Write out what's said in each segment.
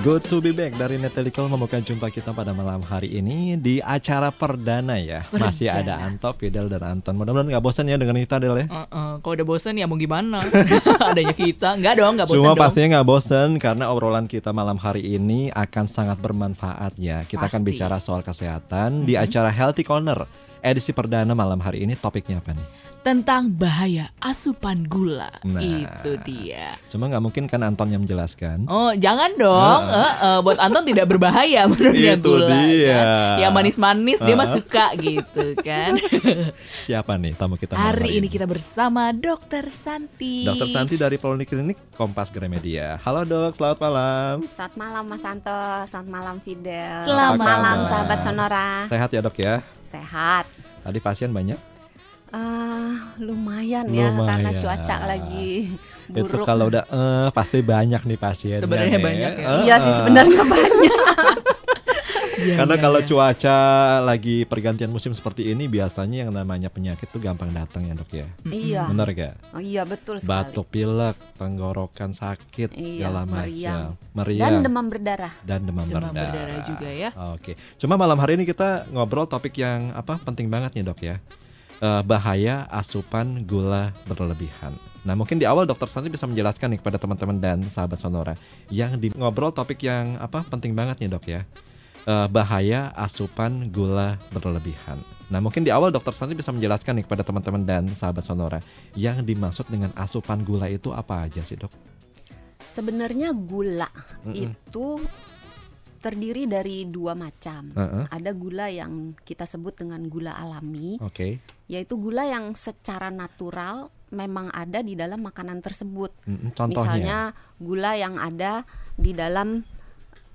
Good to be back dari Netelikal membuka jumpa kita pada malam hari ini di acara perdana ya. Perdana. Masih ada Anto, Fidel dan Anton. Mudah-mudahan nggak bosan ya dengan kita Del ya. Uh-uh. Kalau udah bosan ya mau gimana? Adanya kita, nggak dong, nggak bosan Cuma dong. pastinya nggak bosan karena obrolan kita malam hari ini akan sangat bermanfaat ya. Kita akan Pasti. bicara soal kesehatan di acara Healthy Corner. Edisi perdana malam hari ini topiknya apa nih? Tentang bahaya asupan gula, Nah. itu dia. Cuma nggak mungkin kan Anton yang menjelaskan. Oh jangan dong, Nah. Eh, eh, buat Anton tidak berbahaya menurutnya Itu gula. dia. Kan? Ya manis-manis dia mah Ah. suka gitu kan. Siapa nih tamu kita malam Hari ini kita bersama Dokter Santi. Dokter Santi dari Poliklinik Kompas Gramedia. Halo dok, selamat malam. Selamat malam Mas Anto, selamat malam Fidel. Selamat malam malam. sahabat Sonora. Sehat ya dok ya? Sehat. Tadi pasien banyak? Eh, lumayan ya karena Lumayan. cuaca lagi Itu buruk. kalau udah eh pasti banyak nih pasien. Sebenarnya banyak ya? Iya sih sebenarnya banyak. Iya, Karena iya, kalau iya. cuaca lagi pergantian musim seperti ini biasanya yang namanya penyakit tuh gampang datang ya dok ya. iya. Bener gak? Oh, iya betul sekali. Batuk pilek, tenggorokan sakit, Iya, segala macam. Meriang. Dan demam berdarah. dan demam, Demam berdarah. berdarah juga ya. Oke. Cuma malam hari ini kita ngobrol topik yang apa penting banget nih dok ya. Eh, bahaya asupan gula berlebihan. Nah mungkin di awal dokter Santi bisa menjelaskan nih kepada teman-teman dan sahabat Sonora yang di ngobrol topik yang apa penting banget nih dok ya. Eh, bahaya asupan gula berlebihan. Nah mungkin di awal dokter Santi bisa menjelaskan nih kepada teman-teman dan sahabat Sonora yang dimaksud dengan asupan gula itu apa aja sih dok? Sebenarnya gula Mm-mm. itu terdiri dari dua macam. Heeh. Ada gula yang kita sebut dengan gula alami, Oke. yaitu gula yang secara natural memang ada di dalam makanan tersebut. Contohnya. Misalnya gula yang ada di dalam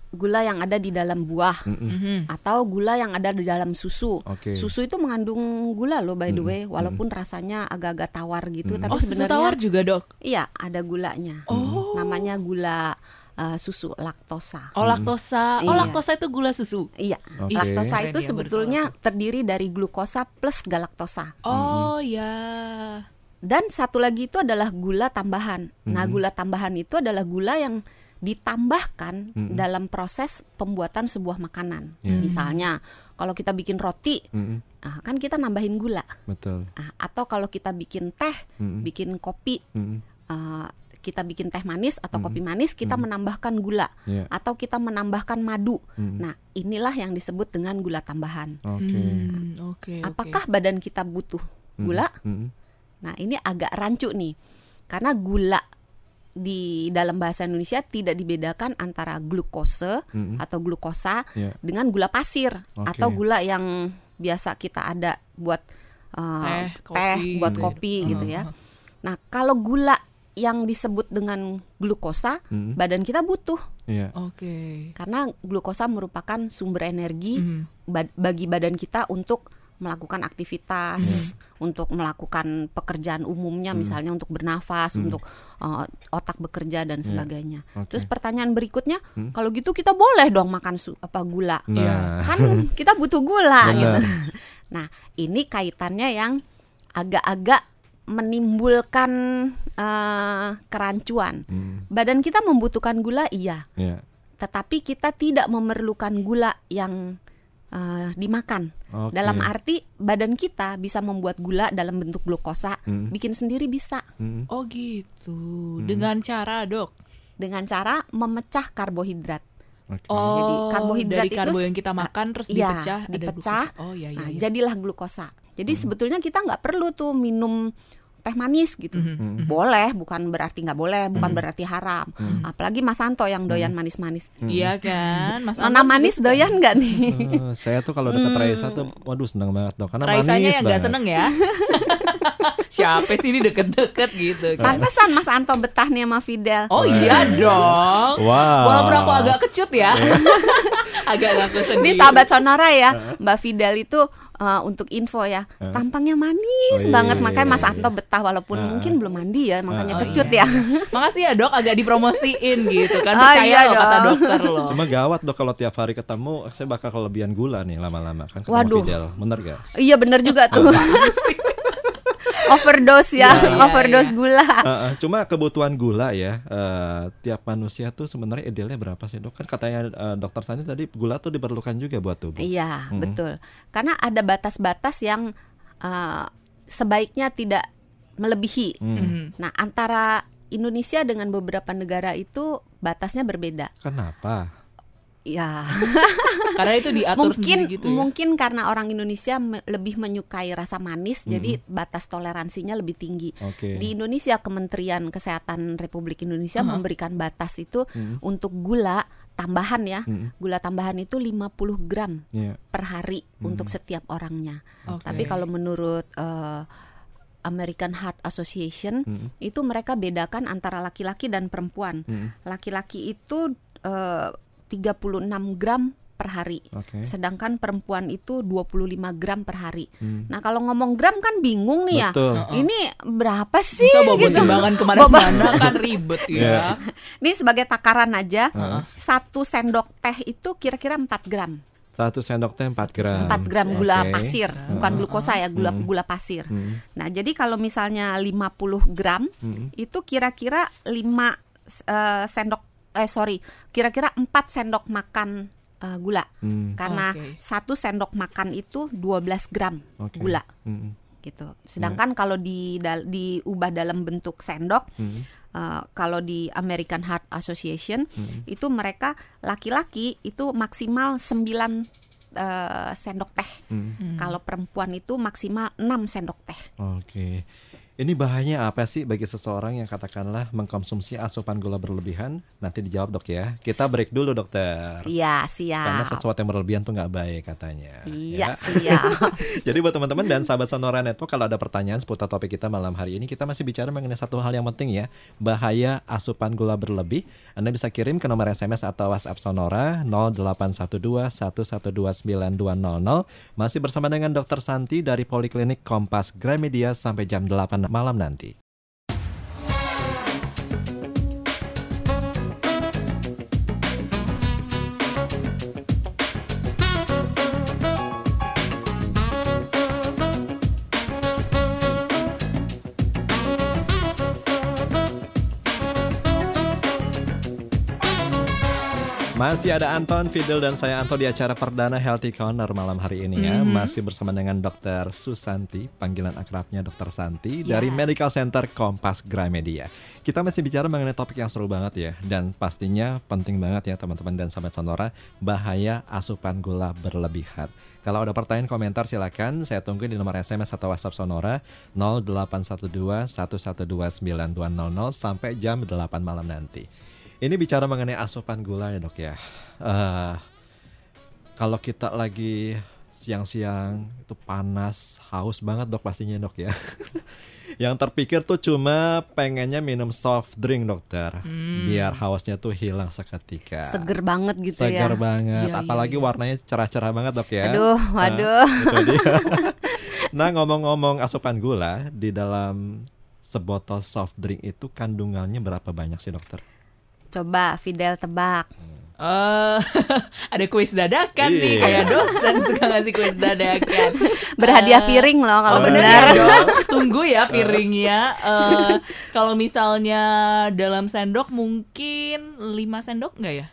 gula yang ada di dalam buah Mm-mm. Mhm. atau gula yang ada di dalam susu. Oke. Susu itu mengandung gula loh by the way, walaupun rasanya agak-agak tawar gitu, Mm-mm. tapi Oh susu sebenarnya tawar juga dok. iya ada gulanya. Oh. Namanya gula uh, susu laktosa. Oh laktosa. Oh Iya. laktosa itu gula susu. Iya, Oke. laktosa Keren itu ya, sebetulnya terdiri dari glukosa plus galaktosa. Oh ya. Dan satu lagi itu adalah gula tambahan. Nah, Mhm. gula tambahan itu adalah gula yang ditambahkan Mhm. dalam proses pembuatan sebuah makanan. Iya. Misalnya, kalau kita bikin roti, Mm-mm, ah, kan kita nambahin gula. Betul. Ah, atau kalau kita bikin teh, Mm-mm, bikin kopi, mm-mm, ah, kita bikin teh manis atau Mhm. kopi manis, kita Mhm. menambahkan gula Iya. atau kita menambahkan madu. mm-mm. Nah, inilah yang disebut dengan gula tambahan. Oke. Hmm, Oke. oke. Apakah badan kita butuh Mm-mm, gula? mm-mm. Nah, ini agak rancu nih. Karena gula di dalam bahasa Indonesia tidak dibedakan antara glukose Mm-mm. atau glukosa Iya. dengan gula pasir Oke. atau gula yang biasa kita ada buat uh, Teh, teh, kopi buat gitu ya. kopi gitu ya. Uh-huh. Nah, kalau gula yang disebut dengan glukosa, Mm-mm. badan kita butuh Iya. Oke. karena glukosa merupakan sumber energi Mhm. ba- bagi badan kita untuk melakukan aktivitas, untuk melakukan pekerjaan umumnya, Hmm. misalnya untuk bernafas, Hmm. untuk uh, otak bekerja dan Iya. sebagainya. Oke. Terus pertanyaan berikutnya, Hmm. kalau gitu kita boleh dong makan su- apa gula? Nah, Kan kita butuh gula Benar. gitu. Nah, ini kaitannya yang agak-agak menimbulkan uh, kerancuan. mm, Badan kita membutuhkan gula, iya iya. tetapi kita tidak memerlukan gula yang uh, dimakan. Oke. Dalam arti badan kita bisa membuat gula dalam bentuk glukosa, Mm, bikin sendiri bisa mm. Oh gitu. Hmm. Dengan cara dok. dengan cara memecah karbohidrat. Oke. Oh. Jadi karbohidrat dari itu karbo s- yang kita makan terus iya, dipecah. ada dipecah. glukosa. Oh iya iya. Nah, iya. jadilah glukosa. Jadi Hmm. sebetulnya kita nggak perlu tuh minum teh manis gitu. Mhm, Mm. mhm. Boleh, bukan berarti nggak boleh, bukan Hmm. berarti haram. Hmm. Apalagi Mas Santo yang doyan manis-manis. Mm. Iya kan, Mas Nona manis doyan nggak nih? Eh, saya tuh kalau dekat Hmm. Raisa tuh, waduh senang banget dok, karena Raisanya manis yang gak banget. seneng ya Siapa sih ini deket-deket gitu kan Pantesan Mas Anto betah nih sama Fidel. Oh iya dong Wow. Walaupun aku agak kecut ya Agak ngaku sendiri Ini sahabat Sonora ya, Mbak Fidel itu uh, untuk info ya, tampangnya manis Oh, iya, banget. iya, makanya iya, Mas iya. Anto betah walaupun Heeh. mungkin belum mandi ya, makanya Oh, kecut iya. ya. Makasih ya dok. Agak dipromosiin gitu kan. Oh, Percaya iya loh kata dokter loh. Cuma gawat dok kalau tiap hari ketemu, saya bakal kelebihan gula nih lama-lama. Kan ketemu Waduh. Fidel, bener gak? iya bener juga tuh. Overdose ya, iya, overdose iya. gula. Eh, eh, cuma kebutuhan gula ya eh, tiap manusia tuh sebenarnya idealnya berapa sih dok? Kan katanya eh, dokter Sani tadi gula tuh diperlukan juga buat tubuh. Iya, Mm-mm. betul. Karena ada batas-batas yang eh, sebaiknya tidak melebihi. Hmm. Mhm. Nah, antara Indonesia dengan beberapa negara itu batasnya berbeda. Kenapa? Ya, Karena itu diatur mungkin sendiri gitu ya. mungkin karena orang Indonesia me- lebih menyukai rasa manis, jadi batas toleransinya lebih tinggi. Oke. Di Indonesia, Kementerian Kesehatan Republik Indonesia Aha. memberikan batas itu Hmm. untuk gula tambahan ya. Hmm. Gula tambahan itu 50 gram Iya. per hari Hmm. untuk setiap orangnya. Oke. Tapi kalau menurut eh, American Heart Association Hmm. itu mereka bedakan antara laki-laki dan perempuan. Hmm. Laki-laki itu eh, 36 gram per hari. Oke. Sedangkan perempuan itu 25 gram per hari. Hmm. Nah, kalau ngomong gram kan bingung nih ya. Betul. Heeh. Ini berapa sih Bisa bawa gitu. timbangan Bawa- ke mana-mana kan ribet ya. Ini sebagai takaran aja. Heeh. Satu sendok teh itu kira-kira 4 gram. Satu sendok teh 4 gram. 4 gram gula Oke. pasir, bukan glukosa ya, gula gula pasir. Hmm. Nah, jadi kalau misalnya 50 gram Hmm. itu kira-kira 5 eh, sendok eh sorry, kira-kira 4 sendok makan eh, gula. Hmm. Karena satu sendok makan itu 12 gram Oke. gula Hmm. gitu. Sedangkan kalau di dal- diubah dalam bentuk sendok Hmm. eh, kalau di American Heart Association Hmm. itu mereka laki-laki itu maksimal 9 eh, sendok teh. Hmm. Hmm. Kalau perempuan itu maksimal 6 sendok teh. Oke. Ini bahayanya apa sih bagi seseorang yang katakanlah mengkonsumsi asupan gula berlebihan? Nanti dijawab dok ya. Kita break dulu dokter. Iya, Karena siap. sesuatu yang berlebihan tuh nggak baik katanya. Iya, Ya. siap. Jadi buat teman-teman dan sahabat Sonora Network kalau ada pertanyaan seputar topik kita malam hari ini kita masih bicara mengenai satu hal yang penting ya bahaya asupan gula berlebih. Anda bisa kirim ke nomor SMS atau WhatsApp Sonora 0812 1129200 masih bersama dengan Dr. Santi dari Poliklinik Kompas Gramedia sampai jam 8 malam nanti. Masih ada Anton, Fidel dan saya Anto di acara perdana Healthy Corner malam hari ini ya. Mhm. Masih bersama dengan Dr. Susanti, panggilan akrabnya Dr. Santi Ya. dari Medical Center Kompas Gramedia. Kita masih bicara mengenai topik yang seru banget ya dan pastinya penting banget ya teman-teman dan sahabat Sonora bahaya asupan gula berlebihan. Kalau ada pertanyaan komentar silakan saya tunggu di nomor SMS atau WhatsApp Sonora 0812 1129200 sampai jam 8 malam nanti. Ini bicara mengenai asupan gula ya dok ya. Eh, kalau kita lagi siang-siang itu panas, haus banget dok pastinya dok ya. Yang terpikir tuh cuma pengennya minum soft drink dokter, Hmm. biar hausnya tuh hilang seketika. Seger banget gitu Segar ya. banget, Iya, iya, apalagi iya. warnanya cerah-cerah banget dok ya. Aduh, waduh. Itu dia. nah ngomong-ngomong asupan gula di dalam sebotol soft drink itu kandungannya berapa banyak sih dokter? Coba Fidel tebak. Eh, ada kuis dadakan nih Iya. kayak dosen suka ngasih kuis dadakan. Berhadiah Eh, piring loh kalau oh, bener benar. ya. Tunggu ya piringnya. Eh, kalau misalnya dalam sendok mungkin 5 sendok nggak ya?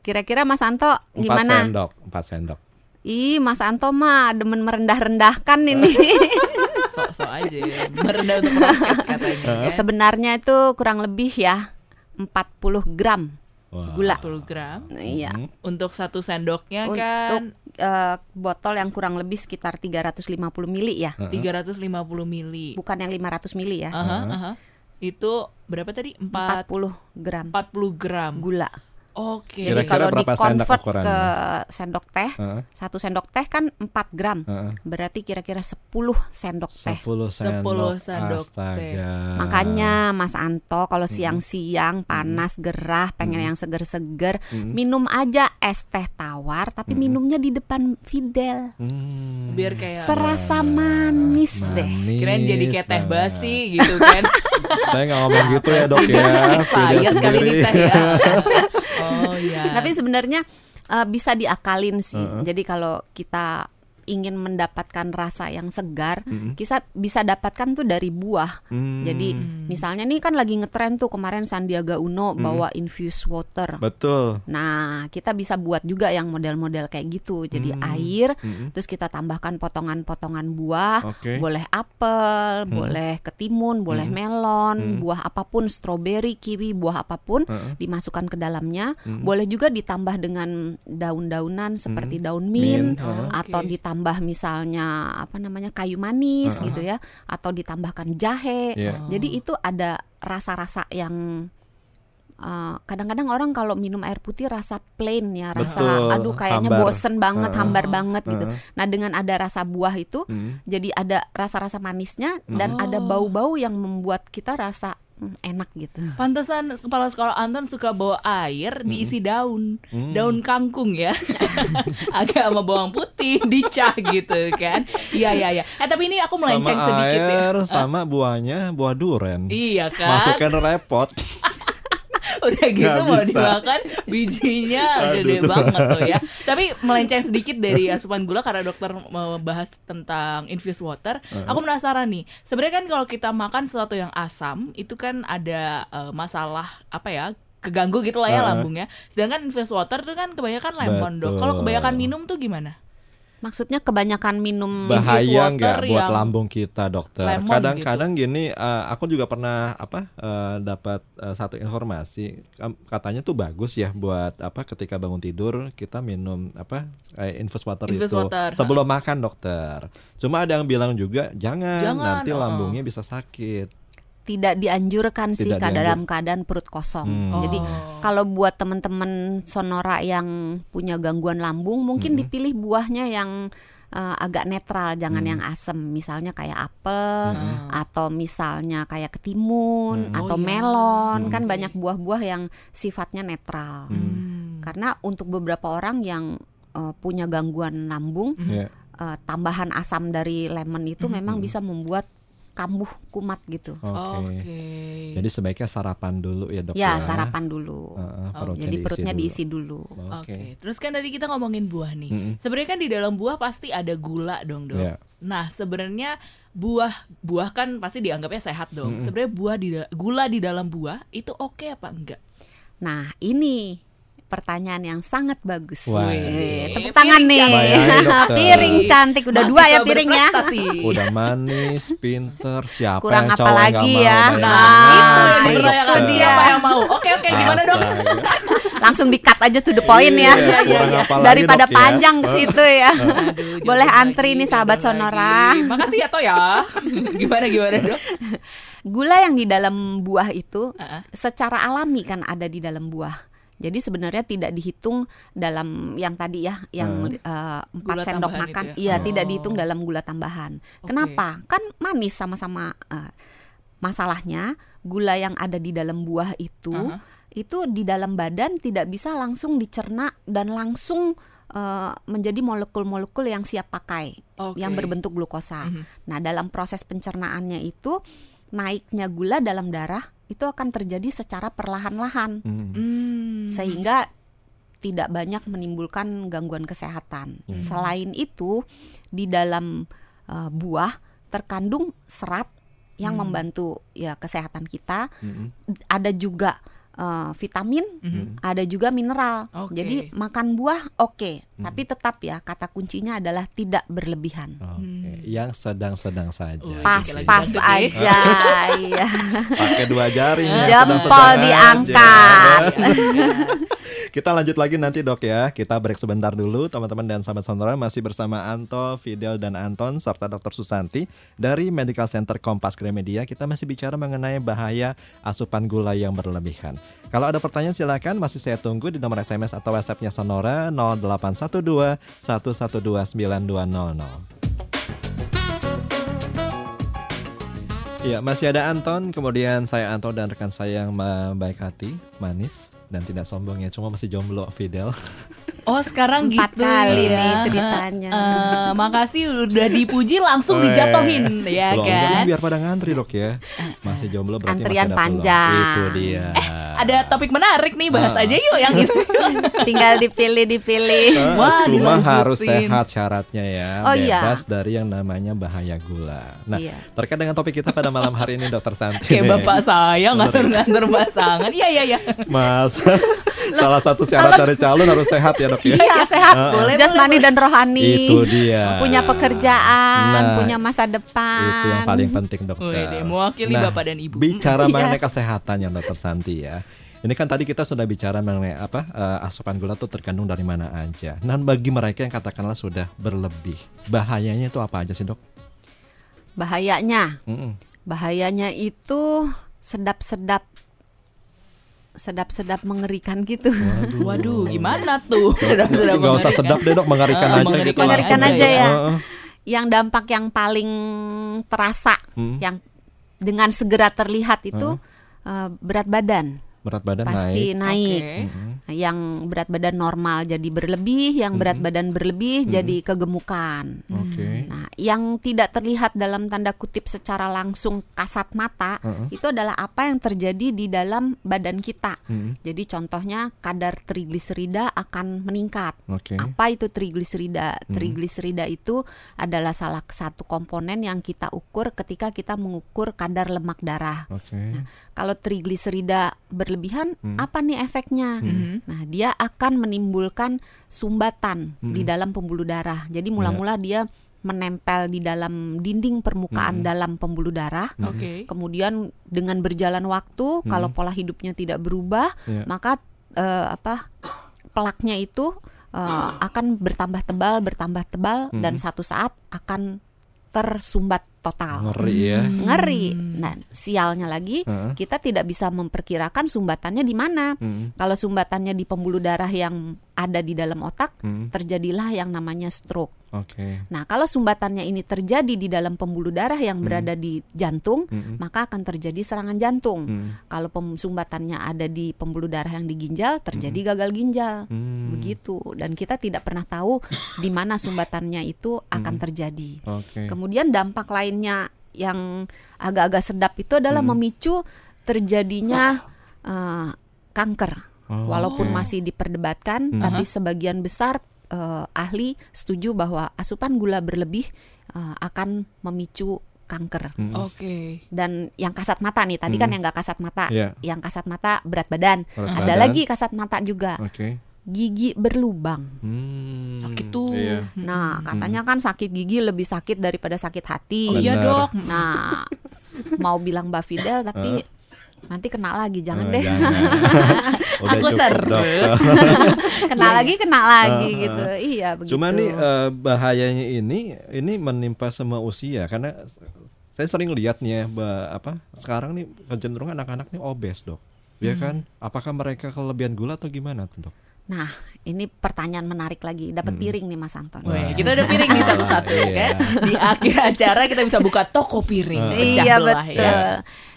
Kira-kira Mas Anto Empat gimana? sendok, empat sendok. Ih, Mas Anto mah demen merendah-rendahkan ini. Sok-sok aja ya. Merendah untuk meroket katanya kan. Sebenarnya itu kurang lebih ya 40 gram Wah. gula. 40 gram. Iya. Mhm. Untuk satu sendoknya Untuk kan eh, botol yang kurang lebih sekitar 350 mili ya. Heeh. 350 mili. Bukan yang 500 mili ya. Aha, Heeh. aha. Itu berapa tadi? 4 40 gram 40 gram. gula. Oke. Jadi Kira-kira kalau berapa sendok di-convert ukurannya? ke sendok teh, Heeh, satu sendok teh kan 4 gram. heeh. Berarti kira-kira 10 sendok teh. 10 sendok. 10 sendok teh. Makanya Mas Anto kalau siang-siang panas gerah pengen yang seger-seger minum aja es teh tawar tapi minumnya di depan Fidel. Hmm. Biar kayak Serasa manis deh. Manis kirain jadi kayak teh basi gitu kan. Saya nggak ngomong gitu ya dok ya. Fidel kali ini teh ya. Oh iya. Tapi sebenarnya eh, bisa diakalin sih. Heeh. Jadi kalau kita ingin mendapatkan rasa yang segar, Mm-mm. kita bisa dapatkan tuh dari buah. Hmm, Jadi misalnya nih kan lagi ngetren tuh kemarin Sandiaga Uno Hmm. bawa infused water. betul. Nah, kita bisa buat juga yang model-model kayak gitu. Jadi Hmm. air, Mm-mm. terus kita tambahkan potongan-potongan buah, Oke. boleh apel, boleh ketimun, boleh Hmm. melon, Hmm. buah apa pun, stroberi, kiwi, buah apa pun Heeh. dimasukkan ke dalamnya. Hmm. Boleh juga ditambah dengan daun-daunan seperti daun Mint, mint, atau Oke. ditambah misalnya apa namanya kayu manis Heeh. gitu ya, atau ditambahkan jahe. Iya. Jadi itu ada rasa-rasa yang uh, kadang-kadang orang kalau minum air putih rasa plain ya, rasa Betul, aduh kayaknya hambar. bosen banget, Heeh. hambar banget gitu. Heeh. Nah, dengan ada rasa buah itu Mm. jadi ada rasa-rasa manisnya dan Oh. ada bau-bau yang membuat kita rasa enak gitu. Pantesan kepala sekolah Anton suka bawa air diisi daun, Hmm. daun kangkung ya, agak sama bawang putih dicah gitu kan? Iya iya iya. Eh tapi ini aku melenceng sama sedikit ya. air, sama buahnya buah duren. Iya kan? Masukkan repot. Udah gitu mau bisa. dimakan bijinya gede Aduh. banget tuh ya. Tapi melenceng sedikit dari asupan gula karena dokter membahas tentang infused water. Aku penasaran nih. Sebenarnya kan kalau kita makan sesuatu yang asam itu kan ada eh, masalah apa ya? keganggu gitu lah ya Uh-uh. lambungnya. Sedangkan infused water tuh kan kebanyakan lemon dok. Kalau kebanyakan minum tuh gimana? Maksudnya kebanyakan minum Bahaya water nggak buat yang lambung kita, dokter? Kadang-kadang gini, eh, aku juga pernah apa eh, dapat eh, satu informasi, katanya tuh bagus ya buat apa ketika bangun tidur kita minum apa eh, infus water Infused itu water, sebelum makan, dokter. Cuma ada yang bilang juga jangan, Jangan, nanti uh-uh. lambungnya bisa sakit. Tidak dianjurkan sih Tidak Kak, dianjur- dalam keadaan perut kosong. Hmm. Jadi Oh. kalau buat teman-teman sonora yang punya gangguan lambung mungkin Mm-mm. dipilih buahnya yang eh, agak netral, jangan Hmm. yang asem. Misalnya kayak apel Hmm. atau misalnya kayak ketimun Hmm. atau Oh, iya. melon, Hmm. kan Oke. banyak buah-buah yang sifatnya netral. Hmm. Karena untuk beberapa orang yang eh, punya gangguan lambung. Ya. eh, tambahan asam dari lemon itu Mhm. memang bisa membuat kambuh kumat gitu. Oke. Oke. Jadi sebaiknya sarapan dulu ya, dok. Ya, sarapan dulu. Heeh, Oh, perutnya Jadi diisi perutnya dulu. diisi dulu. Oke. Oke, terus kan tadi kita ngomongin buah nih. Mm-mm. Sebenarnya kan di dalam buah pasti ada gula dong, Dok. Iya. Nah, sebenarnya buah buah kan pasti dianggapnya sehat dong. Mm-mm. Sebenarnya buah di gula di dalam buah itu oke apa enggak? Nah, ini pertanyaan yang sangat bagus. Wah. Eh, Piring tepuk tangan nih. cantik. Bayangin, piring cantik udah dua ya piringnya. Udah manis, pinter, siapa Kurang yang apa cowok lagi mau ya? bayangin? Nah, Nah, itu yang itu dia. siapa yang mau? Oke, oke, gimana dong? Langsung di-cut aja to the point Iya, ya. lagi, Daripada Dok, ya? panjang ke situ ya. Aduh, Boleh antri lagi, nih sahabat Sonora. lagi. Makasih ya Toh ya. gimana gimana dong? Gula yang di dalam buah itu Heeh. secara alami kan ada di dalam buah. Jadi sebenarnya tidak dihitung dalam yang tadi ya, yang empat Gula sendok makan. ya? Iya, Oh. tidak dihitung dalam gula tambahan. Oke. Kenapa? Kan manis sama-sama. eh, masalahnya gula yang ada di dalam buah itu, Aha. itu di dalam badan tidak bisa langsung dicerna dan langsung eh, menjadi molekul-molekul yang siap pakai, Oke. yang berbentuk glukosa. Mhm. Nah, dalam proses pencernaannya itu naiknya gula dalam darah itu akan terjadi secara perlahan-lahan Hmm. Hmm. Sehingga tidak banyak menimbulkan gangguan kesehatan. Hmm. Selain itu, di dalam uh, buah terkandung serat yang Hmm. membantu ya kesehatan kita. Hmm. Ada juga uh, vitamin, Mhm. ada juga mineral. Oke. Jadi makan buah oke, Hmm. tapi tetap ya kata kuncinya adalah tidak berlebihan. Oke, Hmm. yang sedang-sedang saja. Wih, Pas lagi pas aja, iya. Pakai dua jari Jempol diangkat. Kita lanjut lagi nanti dok ya. Kita break sebentar dulu teman-teman dan sahabat sonora masih bersama Anto, Fidel dan Anton serta Dr. Susanti dari Medical Center Kompas Gramedia. Kita masih bicara mengenai bahaya asupan gula yang berlebihan. Kalau ada pertanyaan silakan masih saya tunggu di nomor SMS atau WhatsApp-nya Sonora 0812 112 9200. Iya, masih ada Anton, kemudian saya Anton dan rekan saya yang baik hati, manis dan tidak sombong ya, cuma masih jomblo Fidel. Oh sekarang Empat gitu kali ya. nih ceritanya. Eh, makasih udah dipuji langsung Eh, dijatuhin ya Loh, enggak, kan. biar pada ngantri dok ya. Masih jomblo berarti Antrian masih ada peluang. panjang. Itu dia. Ada topik menarik nih bahas Ah. aja yuk yang itu. Tinggal dipilih dipilih. Eh, Wah, Cuma dilanjutin. harus sehat syaratnya ya, Oh, iya. bebas dari yang namanya bahaya gula. Nah, Iya. terkait dengan topik kita pada malam hari ini, Dokter Santi. Kayak nih. bapak saya ngatur-ngatur pasangan. Iya iya iya. Mas, salah satu syarat dari calon harus sehat ya dok ya. Iya sehat, ah. boleh jasmani dan rohani. Itu dia. Punya pekerjaan, Nah, punya masa depan. Itu yang paling penting dokter. Wih deh, mewakili Nah, bapak dan ibu. Bicara Iya. mengenai kesehatan ya dokter Santi ya. Ini kan tadi kita sudah bicara mengenai apa eh, asupan gula itu terkandung dari mana aja. Nah bagi mereka yang katakanlah sudah berlebih, bahayanya itu apa aja sih dok? Bahayanya, Mm-mm. bahayanya itu sedap-sedap sedap-sedap mengerikan gitu. Waduh. Waduh, gimana tuh? Sudah Gak usah sedap deh dok, mengerikan aja gitu. mengerikan Mengerikan langsung. aja ya. Heeh. Yang dampak yang paling terasa, Hmm. yang dengan segera terlihat itu eh, berat badan Berat badan pasti naik. naik. Oke. Mm-mm. Yang berat badan normal jadi berlebih, yang berat badan berlebih jadi kegemukan. Oke. Nah, yang tidak terlihat dalam tanda kutip secara langsung kasat mata Heeh. itu adalah apa yang terjadi di dalam badan kita. Mm-mm. Jadi contohnya kadar trigliserida akan meningkat. Oke. Apa itu trigliserida? Trigliserida itu adalah salah satu komponen yang kita ukur ketika kita mengukur kadar lemak darah. Oke. Kalau trigliserida berlebihan, apa nih efeknya? Mhm. Nah, dia akan menimbulkan sumbatan di dalam pembuluh darah. Jadi mula-mula dia menempel di dalam dinding permukaan dalam pembuluh darah. Oke. Kemudian dengan berjalan waktu, kalau pola hidupnya tidak berubah, Iya. maka eh, apa pelaknya itu eh, akan bertambah tebal, bertambah tebal, dan satu saat akan tersumbat total. Ngeri ya. Ngeri. Nah, sialnya lagi, Heeh. kita tidak bisa memperkirakan sumbatannya di mana. Mm-mm. Kalau sumbatannya di pembuluh darah yang ada di dalam otak, Mm. terjadilah yang namanya stroke. Oke. Nah, kalau sumbatannya ini terjadi di dalam pembuluh darah yang berada di jantung, Mm-mm. maka akan terjadi serangan jantung. Mm. Kalau sumbatannya ada di pembuluh darah yang di ginjal, terjadi gagal ginjal. Mm. Begitu. Dan kita tidak pernah tahu di mana sumbatannya itu akan terjadi. Oke. Kemudian dampak lainnya yang agak-agak sedap itu adalah memicu terjadinya eh, kanker. Oh, Walaupun oke. masih diperdebatkan, tapi sebagian besar eh, ahli setuju bahwa asupan gula berlebih eh, akan memicu kanker. Mm. Oke. Dan yang kasat mata nih, tadi kan yang nggak kasat mata, Iya. yang kasat mata berat badan. Berat Ada badan. lagi kasat mata juga, Oke. gigi berlubang. Hmm. Sakit tuh. Iya. Nah, katanya kan sakit gigi lebih sakit daripada sakit hati. Oh iya dok. Nah, mau bilang Mbak Fidel tapi nanti kena lagi, jangan Eh, deh. jangan. Udah Aku terus. kena lagi, kena lagi eh. gitu. Iya begitu. Cuma nih eh, bahayanya ini ini menimpa semua usia karena saya sering lihat nih ya ba- apa sekarang nih kecenderungan anak-anak nih obes dok, ya Hmm. kan? Apakah mereka kelebihan gula atau gimana tuh dok? Nah, ini pertanyaan menarik lagi. Dapat piring nih Mas Anton. Weh, kita udah piring nih satu-satu ya Iya. kan. Di akhir acara kita bisa buka toko piring. Pecah Iya betul. ya.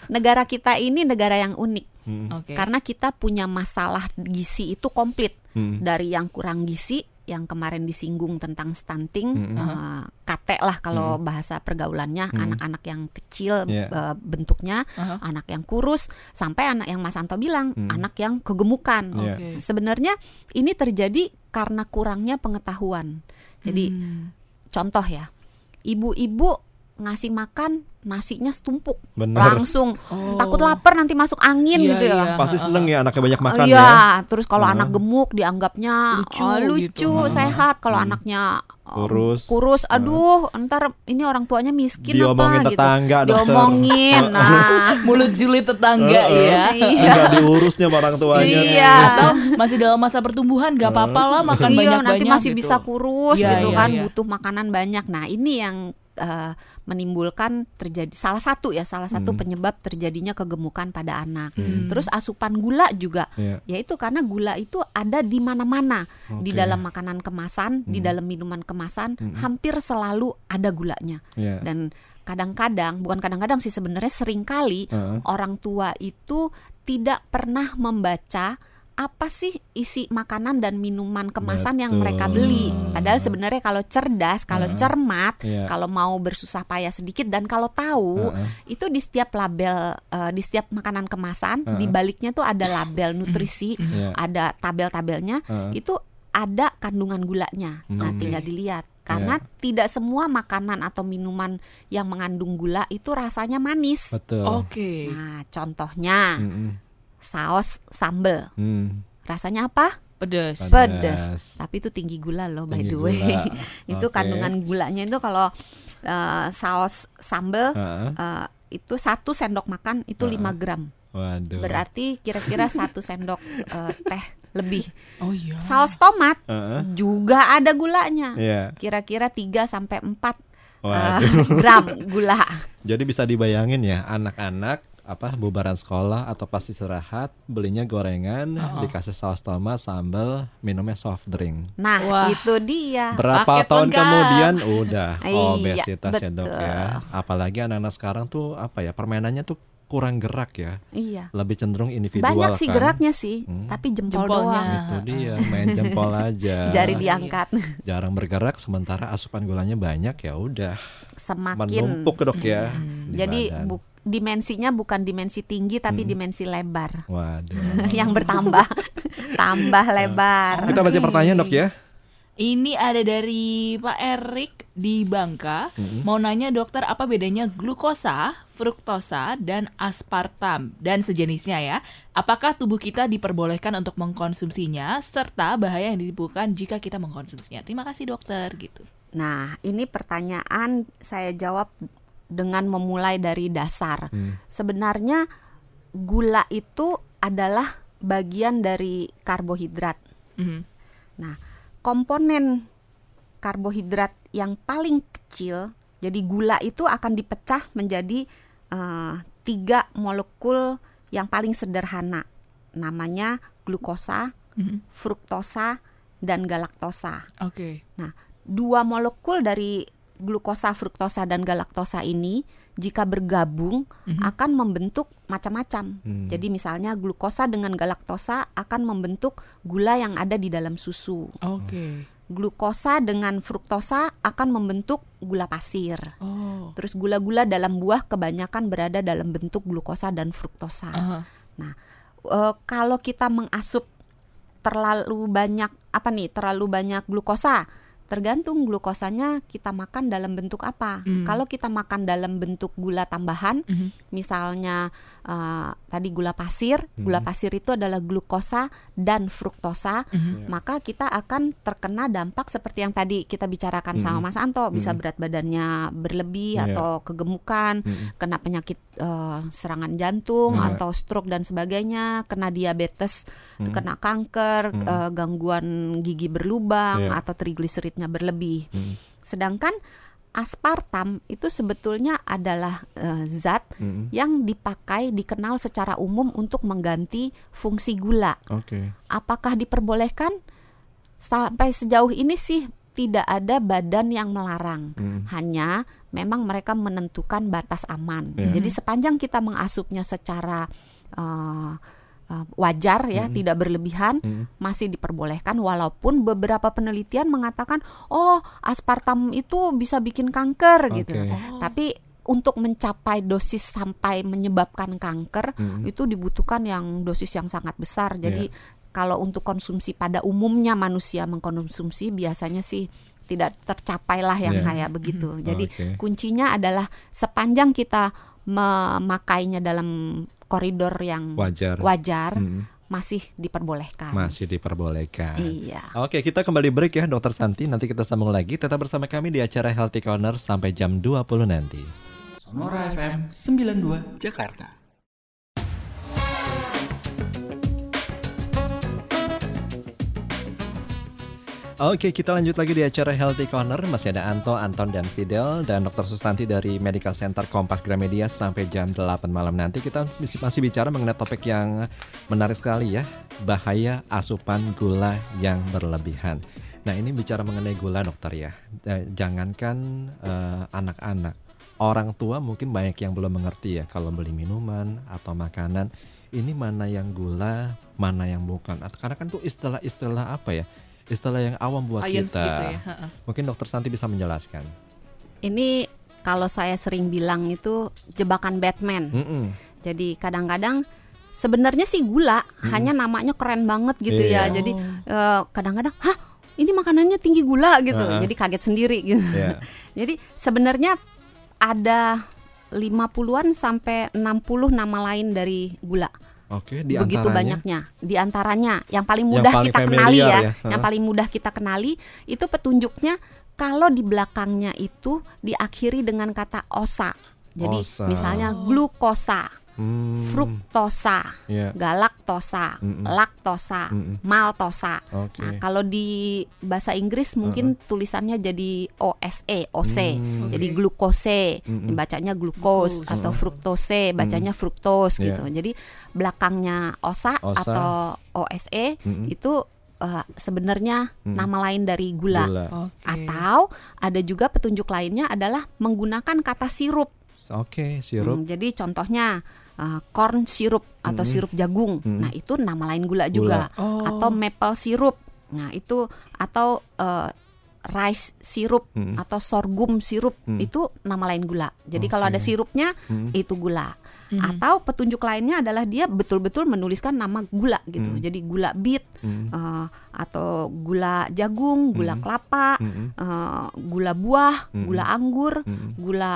Negara kita ini negara yang unik Hmm. Oke. karena kita punya masalah gizi itu komplit Hmm. dari yang kurang gizi yang kemarin disinggung tentang stunting, Hmm. eh, kate lah kalau bahasa pergaulannya, anak-anak yang kecil Iya. eh, bentuknya, Aha. anak yang kurus, sampai anak yang Mas Anto bilang, anak yang kegemukan. Iya. Oke. Sebenarnya ini terjadi karena kurangnya pengetahuan. Jadi Hmm. contoh ya, ibu-ibu ngasih makan nasinya setumpuk, Benar. langsung Oh. takut lapar nanti masuk angin Iya, gitu ya. iya. Pasti seneng ya anaknya banyak makan Iya, ya. terus kalau Heeh. anak gemuk dianggapnya Lucu oh, lucu, gitu. sehat. Kalau Hmm. anaknya oh, Kurus. kurus, aduh, ntar ini orang tuanya miskin Diomongin apa tetangga, gitu. dokter. Diomongin. Nah, Mulut julid tetangga ya. iya. Enggak diurusnya orang tuanya. Iya. Atau masih dalam masa pertumbuhan gak apa-apa lah makan Iya, banyak-banyak nanti masih gitu. bisa kurus Iya, gitu kan, butuh makanan banyak. Nah, ini yang eh, menimbulkan terjadi salah satu ya, salah satu Hmm. penyebab terjadinya kegemukan pada anak. Hmm. Terus asupan gula juga Iya. yaitu karena gula itu ada di mana-mana di Oke. dalam makanan kemasan, di Hmm. dalam minuman kemasan, hampir selalu ada gulanya. Iya. Dan kadang-kadang, bukan kadang-kadang sih sebenarnya sering kali Heeh. orang tua itu tidak pernah membaca apa sih isi makanan dan minuman kemasan yang Betul. mereka beli. Padahal sebenarnya kalau cerdas, kalau Heeh. cermat, Iya. kalau mau bersusah payah sedikit dan kalau tahu Heeh. itu di setiap label eh, di setiap makanan kemasan Heeh. di baliknya tuh ada label nutrisi, Iya. ada tabel-tabelnya Heeh. itu ada kandungan gulanya. Nah, Hmm. tinggal dilihat karena tidak semua makanan atau minuman yang mengandung gula itu rasanya manis. Betul. Oke. Nah, contohnya Mm-mm. Saus sambel. Hmm. Rasanya apa? Pedes. Pedas. Tapi itu tinggi gula loh by Tinggi the way. gula. itu Oke. kandungan gulanya itu kalau eh, saus sambel Heeh. eh, itu satu sendok makan itu 5 gram. Waduh. Berarti kira-kira satu sendok eh, teh lebih. Oh iya. Saus tomat Heeh. juga ada gulanya. Iya. Kira-kira 3 sampai 4 Waduh. gram gula. Jadi bisa dibayangin ya anak-anak apa bubaran sekolah atau pas istirahat belinya gorengan Uh-uh. dikasih saus tomat sambal minumnya soft drink Nah, Wah. itu dia. berapa Paket tahun lengkap. kemudian udah Iya, obesitas ya dok ya apalagi anak-anak sekarang tuh apa ya permainannya tuh kurang gerak ya Iya. lebih cenderung individual Banyak sih kan. geraknya sih, Hmm. tapi jempol Jempolnya. doang. itu dia main jempol aja Jari diangkat. jarang bergerak sementara asupan gulanya banyak ya udah Semakin menumpuk dok ya di Jadi badan. Dimensinya bukan dimensi tinggi tapi Mm. dimensi lebar. waduh yang bertambah tambah lebar. kita baca pertanyaan dok ya Ini ada dari Pak Erik di Bangka. Mm-mm. Mau nanya dokter apa bedanya glukosa, fruktosa, dan aspartam dan sejenisnya ya? Apakah tubuh kita diperbolehkan untuk mengkonsumsinya serta bahaya yang ditimbulkan jika kita mengkonsumsinya? Terima kasih dokter gitu. Nah, ini pertanyaan saya jawab dengan memulai dari dasar. Hmm. Sebenarnya gula itu adalah bagian dari karbohidrat. Mhm. Nah, komponen karbohidrat yang paling kecil, jadi gula itu akan dipecah menjadi eh, tiga molekul yang paling sederhana, namanya glukosa, Mhm. fruktosa, dan galaktosa. Oke. Dua molekul dari glukosa, fruktosa, dan galaktosa ini jika bergabung Mhm. akan membentuk macam-macam. Hmm. Jadi misalnya glukosa dengan galaktosa akan membentuk gula yang ada di dalam susu. Oke. Glukosa dengan fruktosa akan membentuk gula pasir. Oh. Terus gula-gula dalam buah kebanyakan berada dalam bentuk glukosa dan fruktosa. Aha. Eh, kalau kita mengasup terlalu banyak apa nih? Terlalu banyak glukosa. Tergantung glukosanya kita makan dalam bentuk apa. Hmm. Kalau kita makan dalam bentuk gula tambahan, Mhm. misalnya eh, tadi gula pasir, gula Mhm. pasir itu adalah glukosa dan fruktosa, Mhm. maka kita akan terkena dampak seperti yang tadi kita bicarakan sama Mhm. Mas Anto, bisa Mhm. berat badannya berlebih Iya. atau kegemukan, Mm-mm. kena penyakit eh, serangan jantung Iya. atau stroke dan sebagainya, kena diabetes, Mm. kena kanker, Mhm. eh, gangguan gigi berlubang Iya. atau trigliseridnya berlebih. Mm. Sedangkan aspartam itu sebetulnya adalah eh, zat Mm-mm. yang dipakai dikenal secara umum untuk mengganti fungsi gula. Oke. Apakah diperbolehkan? Sampai sejauh ini sih tidak ada badan yang melarang. Mm. Hanya memang mereka menentukan batas aman. Iya. Jadi sepanjang kita mengasupnya secara eh, eh, wajar ya, Mm. tidak berlebihan, Mm. masih diperbolehkan walaupun beberapa penelitian mengatakan oh aspartam itu bisa bikin kanker gitu. Oke. Oh. Tapi untuk mencapai dosis sampai menyebabkan kanker Mm. itu dibutuhkan yang dosis yang sangat besar. Jadi Iya. Kalau untuk konsumsi pada umumnya manusia mengkonsumsi biasanya sih tidak tercapailah yang Iya. kayak begitu. Jadi Oke. kuncinya adalah sepanjang kita memakainya dalam koridor yang wajar. wajar Mm. masih diperbolehkan. Masih diperbolehkan. Iya. Oke, kita kembali break ya, Dokter Santi. Nanti kita sambung lagi. Tetap bersama kami di acara Healthy Corner sampai jam 20 nanti. Sonora FM 92 Jakarta. Oke, kita lanjut lagi di acara Healthy Corner. Masih ada Anto, Anton, dan Fidel dan Dokter Susanti dari Medical Center Kompas Gramedia sampai jam 8 malam nanti. Kita masih bicara mengenai topik yang menarik sekali ya, bahaya asupan gula yang berlebihan. Nah, ini bicara mengenai gula, dokter ya. Eh, Jangankan eh, anak-anak, orang tua mungkin banyak yang belum mengerti ya kalau beli minuman atau makanan ini mana yang gula, mana yang bukan. Karena kan tuh istilah-istilah apa ya? Istilah yang awam buat Science kita. gitu ya. Heeh. Mungkin dokter Santi bisa menjelaskan. Ini kalau saya sering bilang itu jebakan Batman. Mm-mm. Jadi kadang-kadang sebenarnya sih gula, hanya namanya keren banget gitu Iya. ya. Jadi eh, kadang-kadang, hah ini makanannya tinggi gula gitu. Heeh. Jadi kaget sendiri gitu. Ya. Jadi sebenarnya ada 50-an sampai 60 nama lain dari gula. Oke, di Begitu antaranya. banyaknya. Di antaranya yang paling Yang mudah paling kita kenali ya, ya. yang paling mudah kita kenali itu petunjuknya kalau di belakangnya itu diakhiri dengan kata osa. Jadi Osa. misalnya glukosa, Hmm, fruktosa, ya. galaktosa, Mm-mm. laktosa, Mm-mm. maltosa. Oke. Nah, kalau di bahasa Inggris mungkin tulisannya jadi OSE, OC. Hmm. Jadi glukose, Mm-mm. bacanya glukos Glukos. atau fruktose, bacanya fruktos Iya. gitu. Jadi belakangnya osa, Osa. atau OSE Mm-mm. itu eh, sebenarnya Mm. nama lain dari gula. Gula. Oke. Atau ada juga petunjuk lainnya adalah menggunakan kata sirup. Oke, sirup. Hmm, jadi contohnya eh, corn sirup atau Mm-mm. sirup jagung. Mm-mm. Nah, itu nama lain gula juga. Oh. Atau maple sirup. Nah, itu atau eh, rice sirup Mm-mm. atau sorghum sirup Mm. itu nama lain gula. Jadi kalau ada Oke. sirupnya Mm. itu gula. Mhm. Atau petunjuk lainnya adalah dia betul-betul menuliskan nama gula gitu. Mm. Jadi gula bit Mm. eh, atau gula jagung, gula Mm. kelapa, Mm-mm. eh, gula buah, Mm. gula anggur, Mm-mm. gula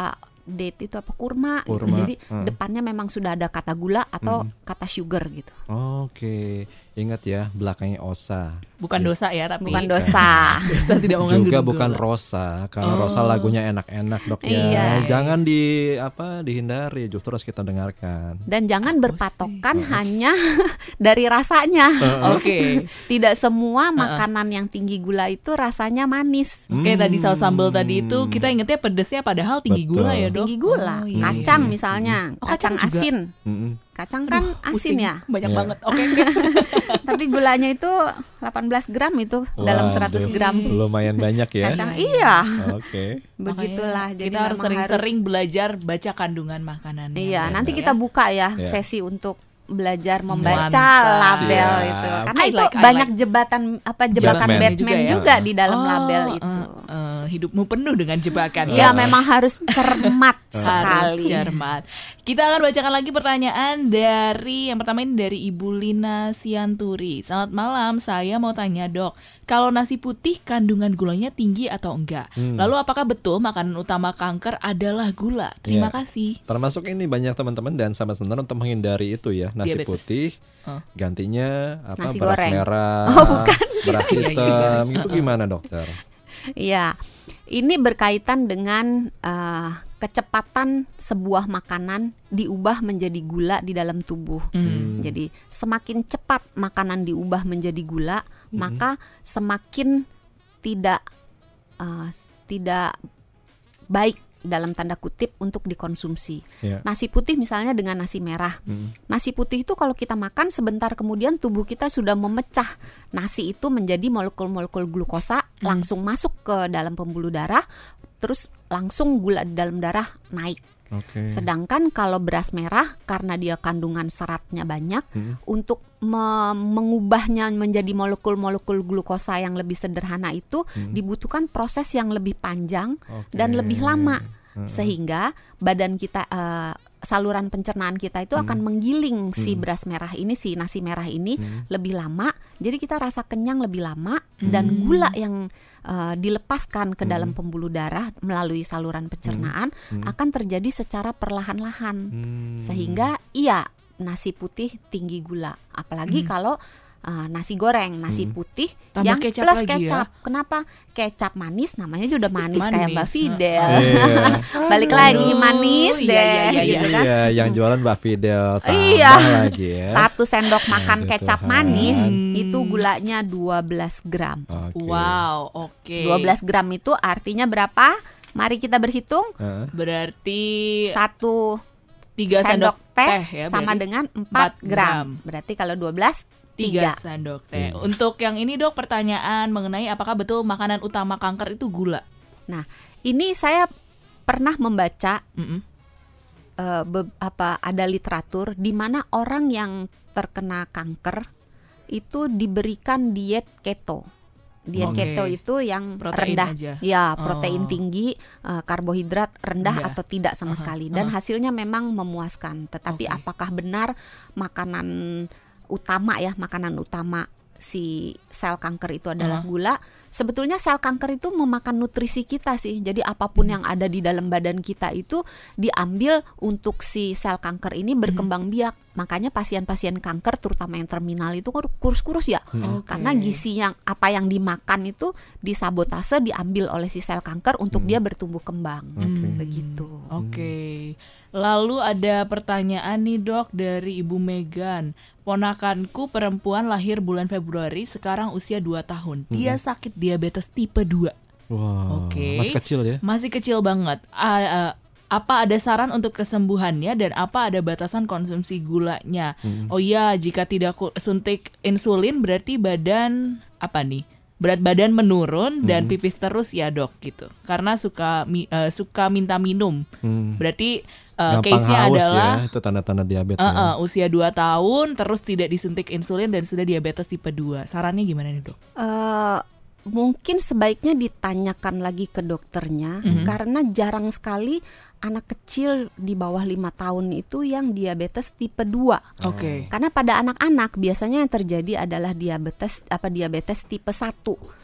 date itu apa kurma, gitu. Kurma, Jadi uh. depannya memang sudah ada kata gula atau Mm. kata sugar gitu. Oke, ingat ya belakangnya osa. Bukan dosa ya, tapi Bukan dosa. dosa tidak mengandung Juga bukan rosa. Kalau Oh. rosa lagunya enak-enak dok ya. Iya. Jangan di apa dihindari, justru harus kita dengarkan. Dan jangan berpatokan hanya dari rasanya. Oke. Tidak semua makanan yang tinggi gula itu rasanya manis. Kayak tadi saus sambal tadi itu Hmm. kita ingetnya pedesnya padahal tinggi Betul. gula ya, Dok. Tinggi gula, Oh, iya, kacang misalnya, Oh, kacang kacang, juga? asin. Mm-mm. Kacang kan asin Pusing. ya. Banyak Iya. banget. Oke, oke. Tapi gulanya itu 18 gram itu dalam 100 Waduh, gram Lumayan banyak ya. kacang. Iya, Oke. begitulah. Makanya Jadi kita harus sering-sering belajar baca kandungan makanan. Iya, nanti ya. kita buka ya Iya. sesi untuk belajar membaca Mantap. label Siap. itu. Karena I itu like, I banyak like. jebatan apa jebakan Batman. Batman, Juga ya. juga di dalam Oh, label eh, itu. eh, hidupmu penuh dengan jebakan. Iya, ya. memang harus cermat harus sekali. cermat. Kita akan bacakan lagi pertanyaan dari yang pertama ini dari Ibu Lina Sianturi. Selamat malam, saya mau tanya dok, kalau nasi putih kandungan gulanya tinggi atau enggak? Hmm. Lalu apakah betul makanan utama kanker adalah gula? Terima Iya. kasih. Termasuk ini banyak teman-teman dan sahabat senar untuk menghindari itu ya nasi Diabetes. putih. Gantinya apa Nasi beras goreng. merah, Oh, bukan. beras Iya, iya, hitam. itu gimana dokter? Iya, ini berkaitan dengan eh, kecepatan sebuah makanan diubah menjadi gula di dalam tubuh. Hmm. Jadi semakin cepat makanan diubah menjadi gula, maka semakin tidak eh, tidak baik dalam tanda kutip untuk dikonsumsi. Ya. Nasi putih misalnya dengan nasi merah. Hmm. Nasi putih itu kalau kita makan sebentar kemudian tubuh kita sudah memecah nasi itu menjadi molekul-molekul glukosa langsung masuk ke dalam pembuluh darah terus langsung gula di dalam darah naik. Oke. Sedangkan kalau beras merah karena dia kandungan seratnya banyak Hmm. untuk me- mengubahnya menjadi molekul-molekul glukosa yang lebih sederhana itu Hmm. dibutuhkan proses yang lebih panjang Oke. dan lebih lama Hmm. sehingga badan kita eh, saluran pencernaan kita itu akan menggiling si beras merah ini si nasi merah ini Hmm. lebih lama jadi kita rasa kenyang lebih lama dan Hmm. gula yang eh, dilepaskan ke dalam pembuluh darah melalui saluran pencernaan Hmm. akan terjadi secara perlahan-lahan Hmm. sehingga iya nasi putih tinggi gula apalagi kalau eh, nasi goreng nasi Hmm. putih Tambah yang kecap plus lagi ya. kecap kenapa kecap manis namanya sudah manis, kayak Mbak Manis, Fidel Iya. balik Aduh, lagi manis iya, deh iya, iya, gitu iya. kan Iya, yang jualan Mbak Fidel tambah Iya. lagi ya. satu sendok makan Aduh, kecap Tuhan. manis Hmm. itu gulanya 12 gram Oke. Wow, oke. 12 gram itu artinya berapa mari kita berhitung Heeh. Berarti satu tiga sendok sendok teh ya, sama dengan 4 empat gram. gram. Berarti kalau 12 tiga 3. sendok teh. Hmm. Untuk yang ini dok pertanyaan mengenai apakah betul makanan utama kanker itu gula? Nah, ini saya pernah membaca Mm-mm. eh, be- apa ada literatur di mana orang yang terkena kanker itu diberikan diet keto. Diet Oke. keto itu yang Protein rendah, aja. ya protein Oh. tinggi, eh, karbohidrat rendah Rendah. atau tidak sama Aha, sekali, dan aha. hasilnya memang memuaskan. Tetapi Oke. apakah benar makanan utama ya, makanan utama si sel kanker itu adalah Aha. gula? Sebetulnya sel kanker itu memakan nutrisi kita sih. Jadi apa pun Hmm. yang ada di dalam badan kita itu diambil untuk si sel kanker ini Hmm. berkembang biak. Makanya pasien-pasien kanker terutama yang terminal itu kurus-kurus ya. Hmm. Oke. Karena gizi yang apa yang dimakan itu disabotase diambil oleh si sel kanker untuk Hmm. dia bertumbuh kembang. Hmm, Begitu. Oke. Lalu ada pertanyaan nih dok dari Ibu Megan. Ponakanku perempuan lahir bulan Februari, sekarang usia 2 tahun. Dia sakit diabetes tipe 2. Wow. Oke. Masih kecil ya? Masih kecil banget. A- a- apa ada saran untuk kesembuhannya dan apa ada batasan konsumsi gulanya? Hmm. Oh iya, jika tidak suntik insulin berarti badan apa nih? Berat badan menurun dan Hmm. pipis terus ya dok gitu. Karena suka mi- eh, suka minta minum. Hmm. Berarti Gampang case-nya haus adalah ya, itu tanda-tanda diabetes. ya. eh, usia 2 tahun terus tidak disuntik insulin dan sudah diabetes tipe 2. Sarannya gimana nih dok? Eh, mungkin sebaiknya ditanyakan lagi ke dokternya Mhm. karena jarang sekali anak kecil di bawah lima tahun itu yang diabetes tipe 2. Oke. Karena pada anak-anak biasanya yang terjadi adalah diabetes apa diabetes tipe 1.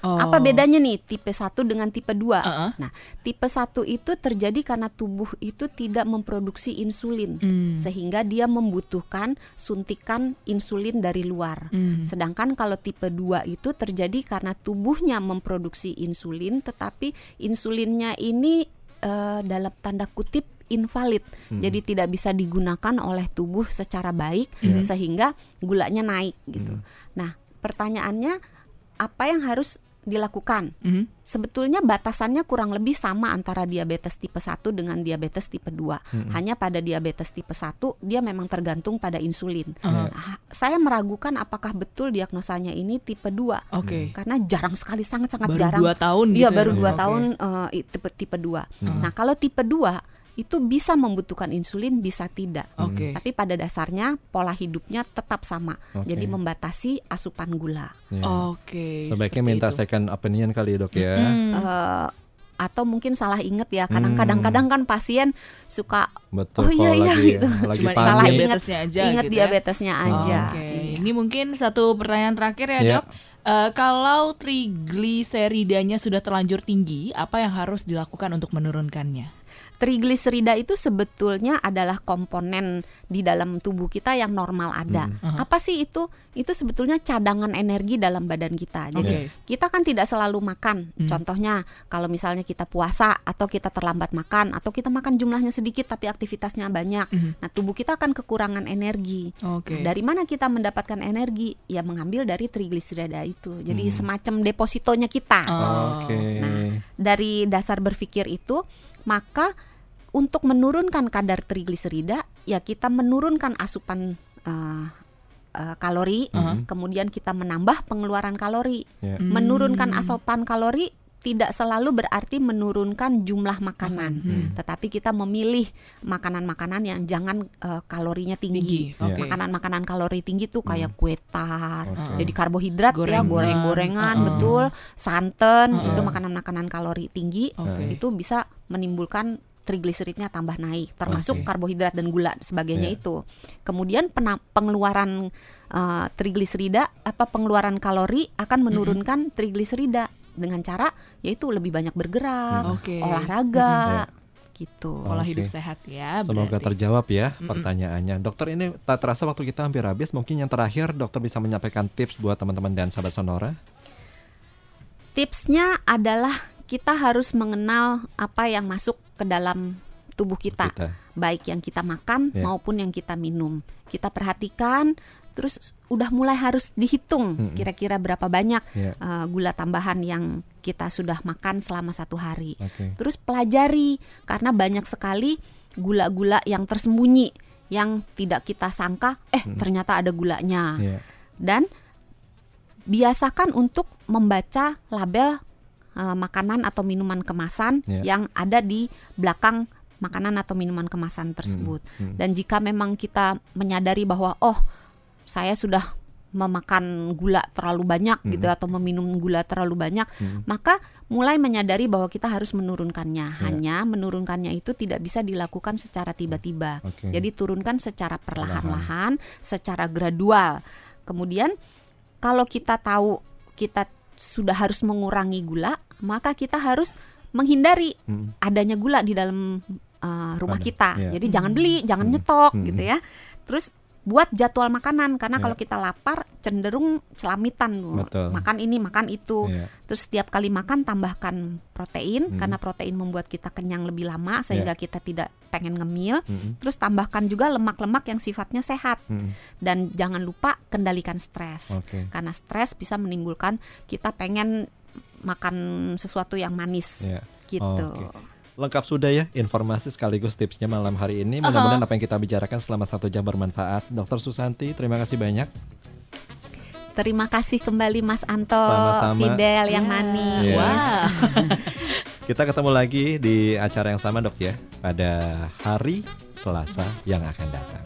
Oh. Apa bedanya nih tipe 1 dengan tipe 2? Uh-uh. Nah, tipe 1 itu terjadi karena tubuh itu tidak memproduksi insulin Hmm. sehingga dia membutuhkan suntikan insulin dari luar. Hmm. Sedangkan kalau tipe 2 itu terjadi karena tubuhnya memproduksi insulin tetapi insulinnya ini eh, dalam tanda kutip invalid. Hmm. Jadi tidak bisa digunakan oleh tubuh secara baik Hmm. sehingga gulanya naik gitu. Hmm. Nah, pertanyaannya apa yang harus dilakukan? Mhm. Sebetulnya batasannya kurang lebih sama antara diabetes tipe 1 dengan diabetes tipe 2. Mm-mm. Hanya pada diabetes tipe 1 dia memang tergantung pada insulin. Ah, Nah, saya meragukan apakah betul diagnosanya ini tipe 2 Oke. karena jarang sekali sangat-sangat Baru jarang. dua tahun gitu Iya, ya, baru dok? dua Oke. tahun i- tipe tipe 2. Hmm. Nah, kalau tipe 2 itu bisa membutuhkan insulin bisa tidak. Oke. Tapi pada dasarnya pola hidupnya tetap sama. Oke. Jadi membatasi asupan gula. Ya. Oke. Sebaiknya seperti minta itu. second opinion kali ya dok ya. Mm. Eh, atau mungkin salah inget ya. Hmm. Kadang-kadang kan pasien suka Betul Oh, iya, iya, lagi gitu. lagi Cuma salah panik. diabetesnya aja inget gitu ya. diabetesnya aja. Oke, Iya. ini mungkin satu pertanyaan terakhir ya Iya. dok. Eh, kalau trigliseridanya sudah terlanjur tinggi, apa yang harus dilakukan untuk menurunkannya? Trigliserida itu sebetulnya adalah komponen di dalam tubuh kita yang normal ada. Hmm. Apa sih itu? Itu sebetulnya cadangan energi dalam badan kita. Jadi Oke. kita kan tidak selalu makan. Hmm. Contohnya kalau misalnya kita puasa atau kita terlambat makan atau kita makan jumlahnya sedikit tapi aktivitasnya banyak. Mhm. Nah, tubuh kita akan kekurangan energi. Oke. Nah, dari mana kita mendapatkan energi? Ya mengambil dari trigliserida itu. Jadi Hmm. semacam depositonya kita. Oh. Oke. Nah, dari dasar berpikir itu, maka untuk menurunkan kadar trigliserida, ya kita menurunkan asupan eh, eh, kalori, Aha. kemudian kita menambah pengeluaran kalori. Hmm. Menurunkan asupan kalori tidak selalu berarti menurunkan jumlah makanan, Hmm. tetapi kita memilih makanan-makanan yang jangan eh, kalorinya tinggi. tinggi. Oke. Makanan-makanan kalori tinggi tuh kayak kue tar, Oke. jadi karbohidrat ya Gorengan. goreng-gorengan Uh-uh. betul, santan Uh-uh. itu makanan-makanan kalori tinggi Oke. itu bisa menimbulkan trigliseridnya tambah naik, termasuk Oke. karbohidrat dan gula sebagainya Iya. itu. Kemudian pengeluaran uh, trigliserida apa pengeluaran kalori akan menurunkan trigliserida dengan cara yaitu lebih banyak bergerak, Oke. olahraga, Iya. gitu. Pola Oke. hidup sehat ya. Semoga berarti. terjawab ya Mm-mm. pertanyaannya. Dokter ini tak terasa waktu kita hampir habis. Mungkin yang terakhir dokter bisa menyampaikan tips buat teman-teman dan sahabat Sonora. Tipsnya adalah kita harus mengenal apa yang masuk ke dalam tubuh kita. Kita. baik yang kita makan Ya. maupun yang kita minum. Kita perhatikan, terus udah mulai harus dihitung Mm-mm. kira-kira berapa banyak Ya. uh, gula tambahan yang kita sudah makan selama satu hari. Oke. Terus pelajari karena banyak sekali gula-gula yang tersembunyi yang tidak kita sangka, eh Mm. ternyata ada gulanya. Ya. Dan biasakan untuk membaca label uh, makanan atau minuman kemasan Ya. yang ada di belakang makanan atau minuman kemasan tersebut. hmm. Dan jika memang kita menyadari bahwa oh saya sudah memakan gula terlalu banyak gitu Mhm. atau meminum gula terlalu banyak, Hmm. maka mulai menyadari bahwa kita harus menurunkannya. Ya. Hanya menurunkannya itu tidak bisa dilakukan secara tiba-tiba. Oke. Jadi turunkan secara perlahan-lahan, secara gradual. Kemudian kalau kita tahu kita sudah harus mengurangi gula, maka kita harus menghindari Hmm. adanya gula di dalam uh, rumah Ada, kita. iya. Jadi jangan beli, jangan Hmm. nyetok Hmm. gitu ya. Terus buat jadwal makanan karena Iya. kalau kita lapar cenderung celamitan. Betul. makan ini makan itu Iya. terus setiap kali makan tambahkan protein Hmm. karena protein membuat kita kenyang lebih lama sehingga kita tidak pengen ngemil Hmm. terus tambahkan juga lemak-lemak yang sifatnya sehat Hmm. dan jangan lupa kendalikan stres Oke. karena stres bisa menimbulkan kita pengen makan sesuatu yang manis Iya. gitu Oke. Lengkap sudah ya informasi sekaligus tipsnya malam hari ini. Mudah-mudahan apa yang kita bicarakan selama satu jam bermanfaat. Dokter Susanti, terima kasih banyak. terima kasih kembali Mas Anto Sama-sama. Fidel yang Ya. Yes. manis Wah. Kita ketemu lagi di acara yang sama dok ya pada hari Selasa yang akan datang.